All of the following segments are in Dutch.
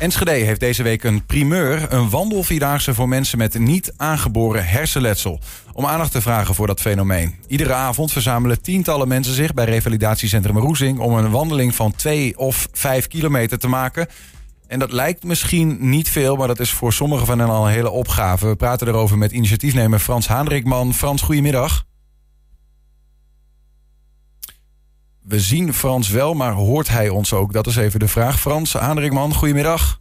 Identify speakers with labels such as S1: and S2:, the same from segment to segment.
S1: Enschede heeft deze week een primeur, een wandelvierdaagse voor mensen met niet aangeboren hersenletsel. Om aandacht te vragen voor dat fenomeen. Iedere avond verzamelen tientallen mensen zich bij revalidatiecentrum Roezing om een wandeling van 2 of 5 kilometer te maken. En dat lijkt misschien niet veel, maar dat is voor sommigen van hen al een hele opgave. We praten erover met initiatiefnemer Frans Haandrikman. Frans, goedemiddag. We zien Frans wel, maar hoort hij ons ook? Dat is even de vraag. Frans Haandrikman, goedemiddag.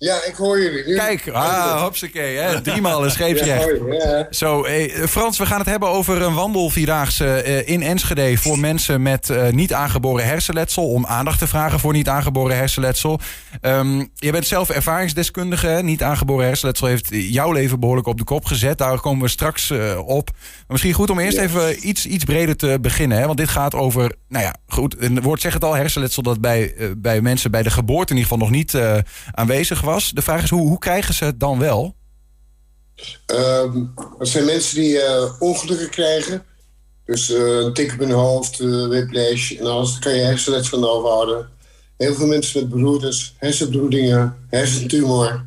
S2: Ja, ik hoor jullie nu.
S1: Kijk, ah, hopsakee, hè. driemaal een scheepsrecht. Ja, Zo, eh, Frans, we gaan het hebben over een wandelvierdaagse eh, in Enschede... voor mensen met eh, niet aangeboren hersenletsel... om aandacht te vragen voor niet aangeboren hersenletsel. Um, je bent zelf ervaringsdeskundige, hè? niet aangeboren hersenletsel... heeft jouw leven behoorlijk op de kop gezet. Daar komen we straks uh, op. Maar misschien goed om eerst even iets, iets breder te beginnen. Hè? Want dit gaat over, nou ja, goed, een woord zegt het al... hersenletsel dat bij, uh, bij mensen bij de geboorte in ieder geval nog niet aanwezig was was. De vraag is, hoe, hoe krijgen ze het dan wel?
S2: Um, dat zijn mensen die uh, ongelukken krijgen. Dus uh, een tik op hun hoofd, uh, whiplash en alles. Daar kan je hersenletsel van overhouden. Heel veel mensen met beroertes, hersenbloedingen, hersentumor.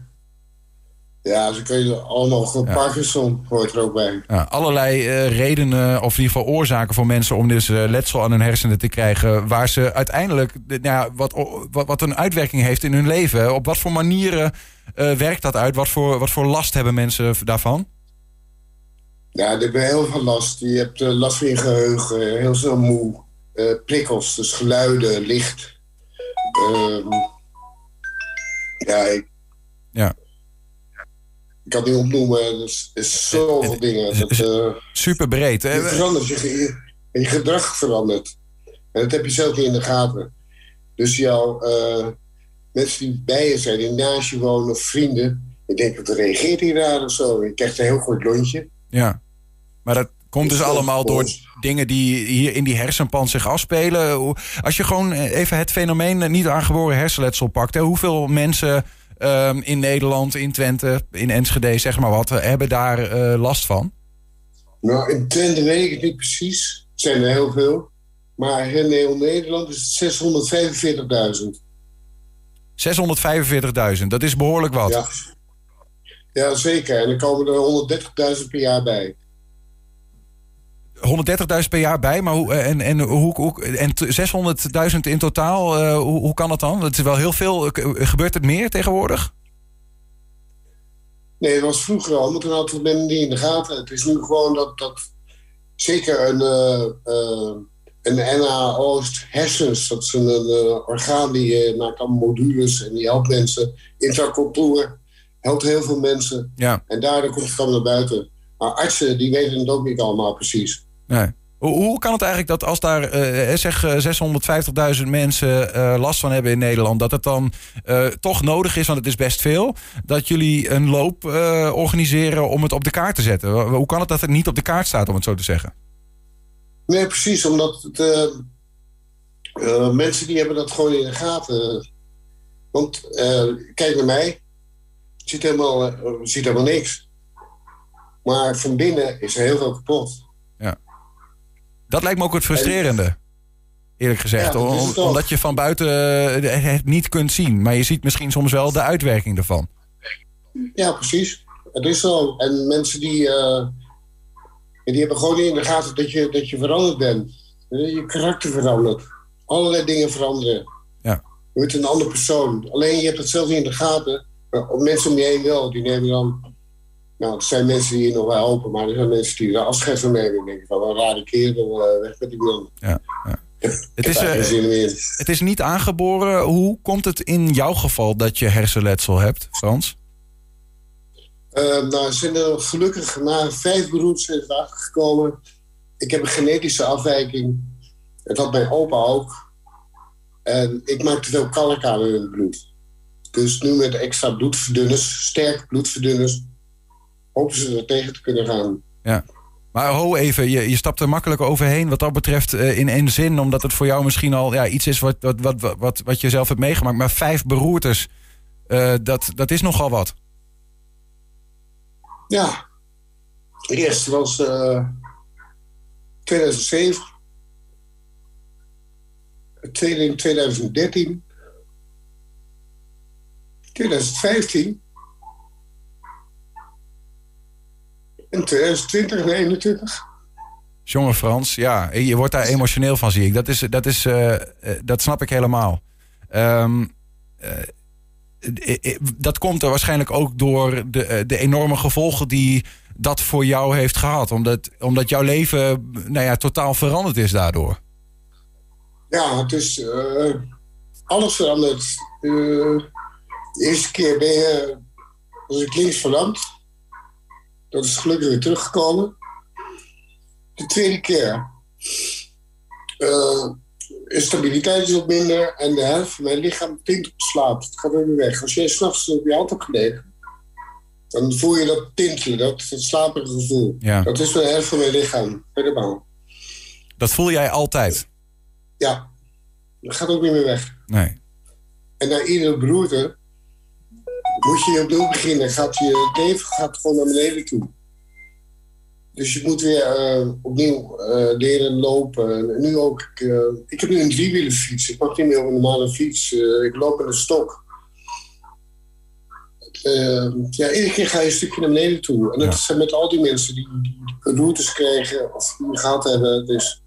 S2: Ja, ze kun je allemaal. Ja. Parkinson hoort er ook bij.
S1: Ja, allerlei uh, redenen, of in ieder geval oorzaken voor mensen om dus uh, letsel aan hun hersenen te krijgen. Waar ze uiteindelijk nou ja, wat, wat, wat een uitwerking heeft in hun leven. Op wat voor manieren uh, werkt dat uit? Wat voor, wat voor last hebben mensen daarvan?
S2: Ja, die hebben heel veel last. Je hebt last van je geheugen, heel snel moe. prikkels, dus geluiden, licht. Ehm, ja, ik,
S1: ja
S2: ik kan niet opnoemen. Dus er is zoveel dingen. Dat, uh,
S1: Super breed.
S2: Je verandert, je, je, je, gedrag verandert. En dat heb je zelf niet in de gaten. Dus jouw uh, mensen die bij je zijn, die naast je wonen of vrienden. Ik denk, wat reageert hij daar of zo? Je krijgt een heel kort lontje.
S1: Ja, maar dat komt dus allemaal door dingen die hier in die hersenpan zich afspelen. Als je gewoon even het fenomeen niet aangeboren hersenletsel pakt. Hè, hoeveel mensen um, in Nederland, in Twente, in Enschede, zeg maar wat, hebben daar uh, last van?
S2: Nou, in Twente weet ik het niet precies. Het zijn er heel veel. Maar in heel Nederland is het 645.000.
S1: 645.000, dat is behoorlijk wat.
S2: Ja. ja, zeker. En er komen er 130.000 per jaar bij.
S1: 130.000 per jaar bij, maar hoe, en, en, hoe, hoe, en 600.000 in totaal, uh, hoe, hoe kan dat dan? Dat is wel heel veel. Gebeurt het meer tegenwoordig?
S2: Nee, dat was vroeger al, maar toen we men niet in de gaten. Het is nu gewoon dat, dat zeker een, uh, uh, een NA Oost hersens, dat is een, een orgaan die maakt allemaal modules en die helpt mensen. Intracultuur helpt heel veel mensen.
S1: Ja.
S2: En daardoor komt het allemaal naar buiten. Maar artsen die weten het ook niet allemaal precies.
S1: Nee. Hoe, kan het eigenlijk dat als daar uh, zeg 650.000 mensen uh, last van hebben in Nederland, dat het dan uh, toch nodig is, want het is best veel, dat jullie een loop organiseren om het op de kaart te zetten? Hoe kan het dat het niet op de kaart staat, om het zo te zeggen?
S2: Nee, precies, omdat het, mensen die hebben dat gewoon in de gaten. Want kijk naar mij, ziet helemaal, ziet helemaal niks. Maar van binnen is er heel veel kapot.
S1: Dat lijkt me ook het frustrerende. Eerlijk gezegd. Ja, Om, omdat je van buiten eh, het niet kunt zien. Maar je ziet misschien soms wel de uitwerking ervan.
S2: Ja, precies. Het is zo. En mensen die, uh, die hebben gewoon niet in de gaten dat je, dat je veranderd bent. Je karakter verandert. Allerlei dingen veranderen.
S1: Ja.
S2: Je wordt een andere persoon. Alleen je hebt het zelf niet in de gaten. Maar mensen om je heen wel. Die nemen dan nou, er zijn mensen die hier nog wel helpen, maar er zijn mensen die er afscheid van nemen. Ik denk van, een rare kerel, uh, weg met die man.
S1: Ja, ja. Het, is, uh, het is niet aangeboren. Hoe komt het in jouw geval dat je hersenletsel hebt, Frans?
S2: Uh, nou, zijn er gelukkig na vijf beroeps gekomen. Ik heb een genetische afwijking. Het had mijn opa ook. En ik maakte veel kalk aan in het bloed. Dus nu met extra bloedverdunners, sterke bloedverdunners, hopen ze er tegen te kunnen gaan.
S1: Ja. Maar ho even, je, je stapt er makkelijk overheen wat dat betreft uh, in één zin. Omdat het voor jou misschien al ja, iets is wat, wat, wat, wat, wat je zelf hebt meegemaakt. Maar vijf beroertes, uh, dat, dat is nogal wat.
S2: Ja. De eerste was uh, 2007. Het tweede in 2013. 2015. En 2020 en 2021.
S1: Jonge Frans, ja, je wordt daar emotioneel van, zie ik. Dat, is, dat, is, uh, dat snap ik helemaal. Um, uh, dat komt er waarschijnlijk ook door de, de enorme gevolgen die dat voor jou heeft gehad. Omdat, omdat jouw leven nou ja, totaal veranderd is daardoor.
S2: Ja, het is uh, alles veranderd. Uh, de eerste keer ben je, was ik links verlamd. Dat is gelukkig weer teruggekomen. De tweede keer uh, is stabiliteit is wat minder en de helft van mijn lichaam tint op slaap. Het gaat weer weg. Als je s'nachts op je hand hebt gelegen, dan voel je dat tintelen, dat, dat slaperige gevoel. Ja. Dat is de helft van mijn lichaam, helemaal.
S1: Dat voel jij altijd?
S2: Ja, dat gaat ook niet meer weg.
S1: Nee.
S2: En na iedere beroerte moet je opnieuw beginnen. Gaat je leven gaat gewoon naar beneden toe. Dus je moet weer uh, opnieuw uh, leren lopen. En nu ook, uh, ik heb nu een driewielenfiets. Ik mag niet meer op een normale fiets. ik loop in een stok. ja, iedere keer ga je een stukje naar beneden toe. En dat ja. is met al die mensen die, die routes krijgen of die gehad hebben. Dus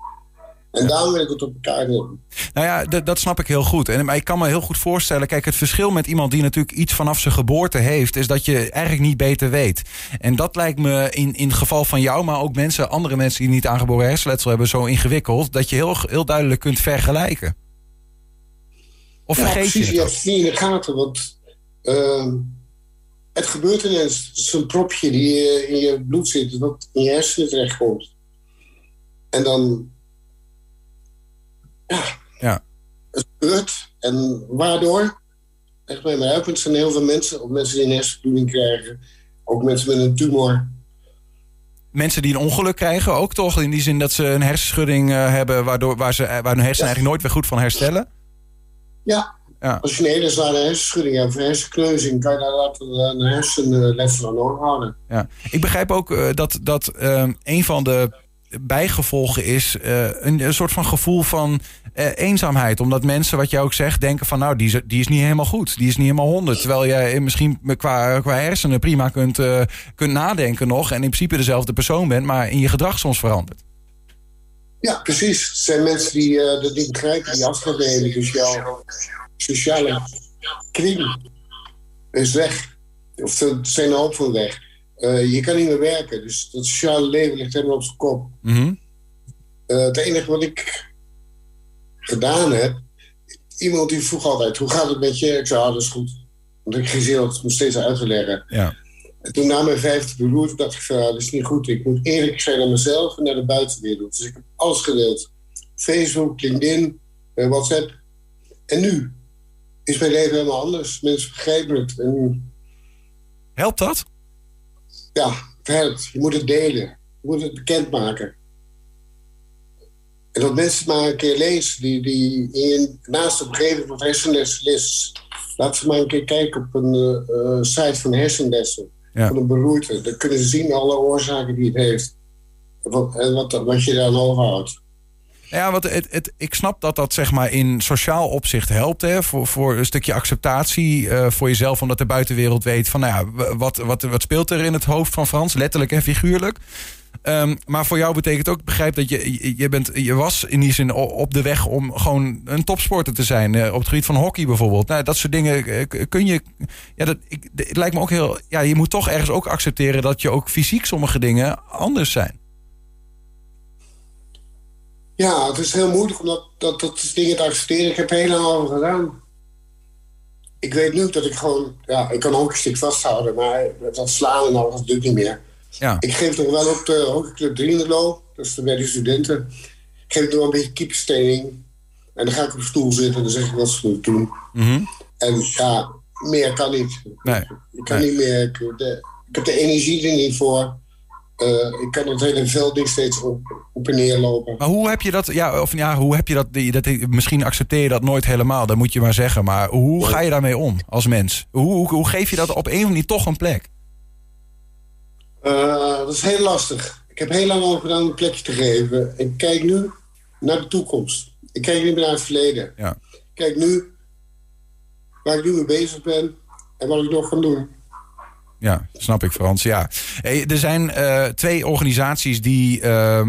S2: en daarom wil ik het op elkaar nemen.
S1: Nou ja, dat snap ik heel goed. En, maar ik kan me heel goed voorstellen... Kijk, het verschil met iemand die natuurlijk iets vanaf zijn geboorte heeft... is dat je eigenlijk niet beter weet. En dat lijkt me in, in het geval van jou... maar ook mensen, andere mensen die niet aangeboren hersenletsel hebben... zo ingewikkeld dat je heel, heel duidelijk kunt vergelijken. Of vergeet
S2: precies,
S1: je?
S2: Ja, niet in de gaten, want... Uh, het gebeurt ineens. Een propje die in je bloed zit... dat in je hersenen terechtkomt. En dan ja.
S1: ja.
S2: Het gebeurt. En waardoor? Echt bij mijn uitpunt zijn heel veel mensen, ook mensen die een hersenbloeding krijgen, ook mensen met een tumor.
S1: Mensen die een ongeluk krijgen ook toch? In die zin dat ze een hersenschudding uh, hebben waardoor, waar, ze, waar hun hersenen ja. eigenlijk nooit weer goed van herstellen?
S2: Ja. ja. Als je een hele zware hersenschudding hebt of hersenkneuzing, kan je daar laten een hersenletsel aan overhouden.
S1: Ja. Ik begrijp ook uh, dat, dat uh, een van de bijgevolgen is uh, een, soort van gevoel van uh, eenzaamheid. Omdat mensen, wat jij ook zegt, denken van nou, die is, die is niet helemaal goed. Die is niet helemaal honderd. Terwijl jij misschien qua, qua hersenen prima kunt, kunt nadenken nog. En in principe dezelfde persoon bent, maar in je gedrag soms verandert.
S2: Ja, precies. Het zijn mensen die dat niet begrijpen, die afstand nemen. Dus jouw sociale kring is weg. Of zijn een hoop van weg. Uh, je kan niet meer werken. Dus dat sociale leven ligt helemaal op zijn kop.
S1: Mm -hmm.
S2: uh, het enige wat ik gedaan heb... Iemand die vroeg altijd, hoe gaat het met je? Ik zei, ah, dat is goed. Want ik het nog steeds uit te leggen.
S1: Ja.
S2: En toen na mijn vijfde beroerte dacht ik van, ah, dat is niet goed. Ik moet eerlijk zijn naar mezelf en naar de buitenwereld. Dus ik heb alles gedeeld. Facebook, LinkedIn, uh, WhatsApp. En nu is mijn leven helemaal anders. Mensen begrijpen het. En...
S1: Helpt dat?
S2: Ja, het Je moet het delen. Je moet het bekendmaken. En dat mensen maar een keer lezen, die, die in, naast het geven van hersenles lezen, laten ze maar een keer kijken op een uh, site van hersenlessen, ja. van een beroerte. Dan kunnen ze zien alle oorzaken die het heeft. Wat, en wat, wat je daar overhoudt.
S1: Ja, want het, het, ik snap dat dat zeg maar in sociaal opzicht helpt. Hè, voor, voor een stukje acceptatie uh, voor jezelf. Omdat de buitenwereld weet van nou ja, wat, wat, wat speelt er in het hoofd van Frans. Letterlijk en figuurlijk. Um, maar voor jou betekent ook, begrijp dat je, je, bent, je was in die zin op de weg om gewoon een topsporter te zijn. Uh, op het gebied van hockey bijvoorbeeld. Nou, dat soort dingen uh, kun je. Ja, dat, ik, het lijkt me ook heel. Ja, je moet toch ergens ook accepteren dat je ook fysiek sommige dingen anders zijn.
S2: Ja, het is heel moeilijk om dat, dat, dat dingen te accepteren. Ik heb heel lang gedaan. Ik weet nu dat ik gewoon... Ja, ik kan ook een stuk vasthouden, maar dat slaan en alles, doe ik niet meer.
S1: Ja.
S2: Ik geef nog wel op de hockeyclub Drienderlo. Dat is bij de studenten. Ik geef nog wel een beetje keeperstraining. En dan ga ik op de stoel zitten en dan zeg ik wat ze moeten doen.
S1: Mm
S2: En ja, meer kan niet.
S1: Nee.
S2: Ik kan niet meer. Ik, de, ik heb de energie er niet voor. Uh, ik kan het hele veld steeds op, op en neer lopen.
S1: Maar hoe heb je dat, ja, of ja, hoe heb je dat, dat, misschien accepteer je dat nooit helemaal, dat moet je maar zeggen. Maar hoe ga je daarmee om als mens? Hoe, hoe, hoe geef je dat op een manier toch een plek?
S2: Uh, dat is heel lastig. Ik heb heel lang over gedaan om een plekje te geven. Ik kijk nu naar de toekomst. Ik kijk niet meer naar het verleden.
S1: Ja.
S2: Ik kijk nu waar ik nu mee bezig ben. en wat ik nog kan doen.
S1: Ja, snap ik Frans. Ja. Hey, er zijn uh, twee organisaties die, uh,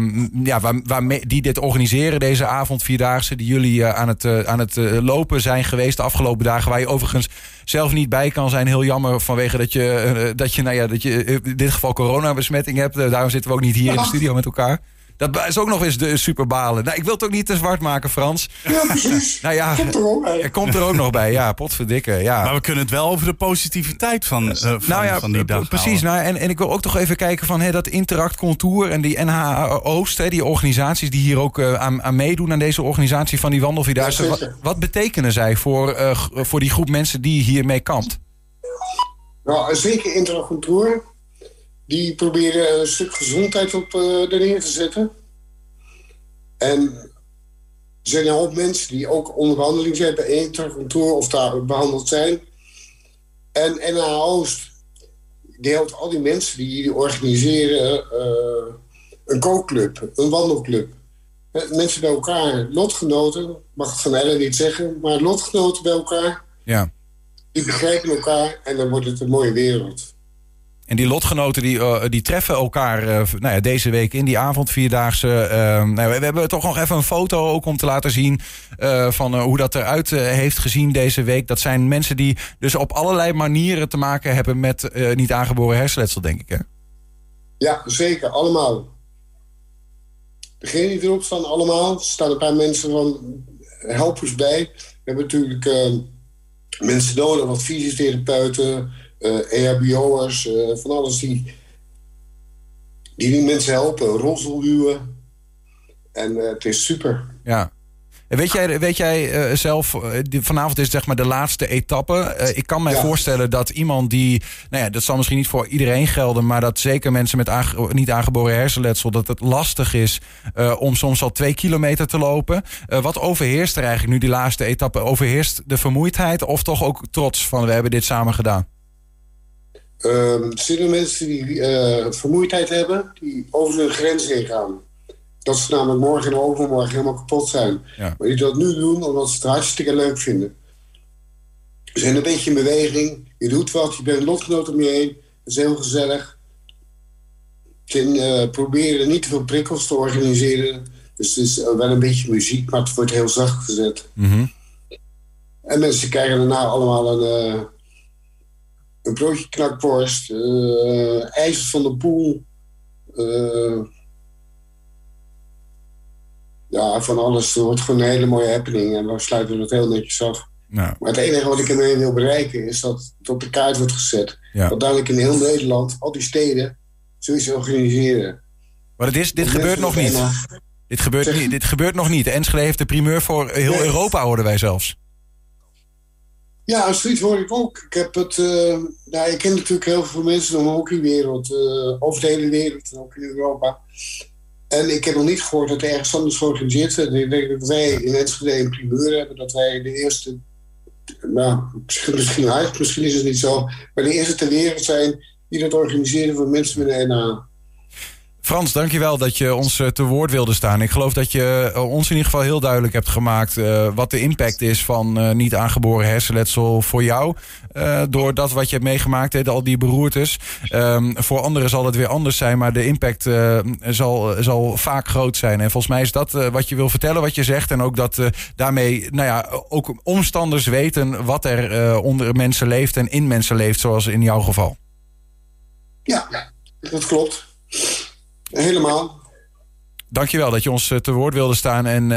S1: ja, waar, waar die dit organiseren, deze avond Vierdaagse, die jullie uh, aan het, uh, aan het lopen zijn geweest de afgelopen dagen. Waar je overigens zelf niet bij kan zijn. Heel jammer vanwege dat je, dat je, nou ja, dat je in dit geval coronabesmetting hebt. daarom zitten we ook niet hier in de studio met elkaar. Dat is ook nog eens de superbalen. Nou, ik wil het ook niet te zwart maken, Frans.
S2: Ja, precies.
S1: nou ja, komt er ook bij. Er komt er ook nog bij, ja, potverdikke. Ja.
S3: Maar we kunnen het wel over de positiviteit van, uh, van, nou ja, van die dag
S1: Precies, nou, en, en ik wil ook toch even kijken van dat Interact Contour en die NH Oost, hè, die organisaties die hier ook uh, aan, aan, meedoen aan deze organisatie van die wandelvierdaagse. Ja, wat, wat, betekenen zij voor, uh, voor die groep mensen die hiermee kampt?
S2: Nou, zeker Interact Contour die proberen een stuk gezondheid op uh, neer te zetten. En er zijn een hoop mensen die ook onder behandeling zijn bij Intercontour of daar behandeld zijn. En NH Oost, die helpt al die mensen die, die organiseren uh, een kookclub, een wandelclub. Mensen bij elkaar, lotgenoten, mag het van Ellen niet zeggen, maar lotgenoten bij elkaar.
S1: Ja.
S2: Die begrijpen elkaar en dan wordt het een mooie wereld.
S1: En die lotgenoten die, uh, die treffen elkaar uh, nou ja, deze week in die avondvierdaagse. Uh, nou, we, hebben toch nog even een foto ook om te laten zien van hoe dat eruit heeft gezien deze week. Dat zijn mensen die dus op allerlei manieren te maken hebben met niet aangeboren hersenletsel, denk ik. Hè?
S2: Ja, zeker. Allemaal. Degenen die erop staan, allemaal. Er staan een paar mensen van helpers bij. We hebben natuurlijk mensen nodig, wat fysiotherapeuten uh, eh, EHBO'ers, uh, van alles die, die die mensen helpen, rolstoelduwen. En uh, het is super.
S1: Ja. Weet jij, weet jij zelf, vanavond is zeg maar de laatste etappe. Ik kan mij ja. voorstellen dat iemand die, nou ja, dat zal misschien niet voor iedereen gelden, maar dat zeker mensen met aange, niet aangeboren hersenletsel, dat het lastig is om soms al twee kilometer te lopen. wat overheerst er eigenlijk nu die laatste etappe? Overheerst de vermoeidheid of toch ook trots van we hebben dit samen gedaan?
S2: Um, er zijn mensen die uh, vermoeidheid hebben, die over hun grens heen gaan. Dat ze namelijk morgen en overmorgen helemaal kapot zijn.
S1: Ja.
S2: Maar die dat nu doen omdat ze het hartstikke leuk vinden. We zijn een beetje in beweging. Je doet wat, je bent een lotgenoot om je heen. Dat is heel gezellig. Je uh, proberen niet te veel prikkels te organiseren. Dus het is uh, wel een beetje muziek, maar het wordt heel zacht gezet.
S1: Mm -hmm.
S2: En mensen krijgen daarna allemaal een een broodje knakworst, uh, van de poel. Uh, ja, van alles. Het wordt gewoon een hele mooie happening. En dan sluiten we het heel netjes af.
S1: Nou.
S2: Maar het enige wat ik ermee wil bereiken is dat het op de kaart wordt gezet.
S1: Ja.
S2: Dat dadelijk in heel Nederland, al die steden, zoiets organiseren.
S1: Maar het is, dit gebeurt nog niet. Dit gebeurt, niet. dit gebeurt nog niet. Enschede heeft de primeur voor heel nee. Europa, hoorden wij zelfs.
S2: Ja, zoiets hoor ik ook. Ik heb het. Uh, ik ken natuurlijk heel veel mensen in de hockeywereld, uh, over de hele wereld, ook in Europa. En ik heb nog niet gehoord dat er ergens anders georganiseerd wordt. Ik denk dat wij in Enschede een primeur hebben, dat wij de eerste. Nou, misschien uit, misschien is het niet zo. Maar de eerste ter wereld zijn die dat organiseren voor mensen met een NA.
S1: Frans, dankjewel dat je ons te woord wilde staan. Ik geloof dat je ons in ieder geval heel duidelijk hebt gemaakt... Uh, wat de impact is van niet aangeboren hersenletsel voor jou. Uh, door dat wat je hebt meegemaakt, he, al die beroertes. Um, voor anderen zal het weer anders zijn, maar de impact zal, zal vaak groot zijn. En volgens mij is dat wat je wil vertellen, wat je zegt. En ook dat daarmee nou ja, ook omstanders weten wat er onder mensen leeft... en in mensen leeft, zoals in jouw geval.
S2: Ja, dat klopt. Helemaal.
S1: Dankjewel dat je ons te woord wilde staan. En uh,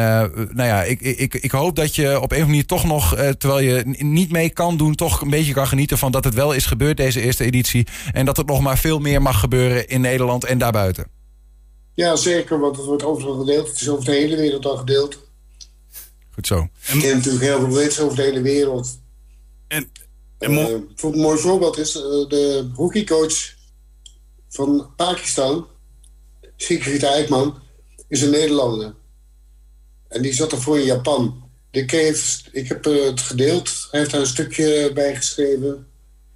S1: nou ja, ik, ik, ik hoop dat je op een of andere manier toch nog, uh, terwijl je niet mee kan doen, toch een beetje kan genieten van dat het wel is gebeurd, deze eerste editie. En dat het nog maar veel meer mag gebeuren in Nederland en daarbuiten.
S2: Ja, zeker, want het wordt overal gedeeld. Het is over de hele wereld al gedeeld.
S1: Goed zo.
S2: En ik ken natuurlijk heel veel mensen over de hele wereld.
S3: En, en
S2: uh, een mooi voorbeeld is de hockeycoach van Pakistan. Sigrid Eijkman is een Nederlander. En die zat ervoor in Japan. Ik, heeft, ik heb het gedeeld. Hij heeft daar een stukje bij geschreven.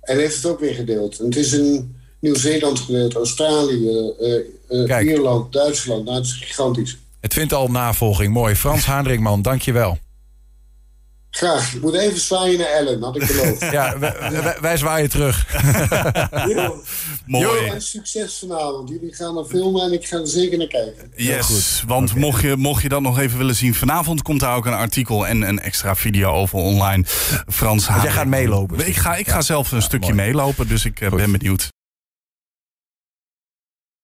S2: En heeft het ook weer gedeeld. En het is in Nieuw-Zeeland gedeeld, Australië, uh, uh, Ierland, Duitsland. Nou, het is gigantisch.
S1: Het vindt al navolging. Mooi. Frans Haandringman, dank je wel.
S2: Graag. Ik moet even zwaaien naar Ellen, had ik beloofd.
S1: ja, wij, wij, zwaaien terug.
S2: Mooi. En succes vanavond. Jullie gaan naar filmen en ik ga er zeker naar kijken.
S3: Yes, goed. want mocht, je, mocht je dat nog even willen zien... vanavond komt daar ook een artikel en een extra video over online. Frans
S1: Jij gaat meelopen?
S3: Ik ga, ik ga zelf een stukje meelopen, dus ik eh, ben benieuwd.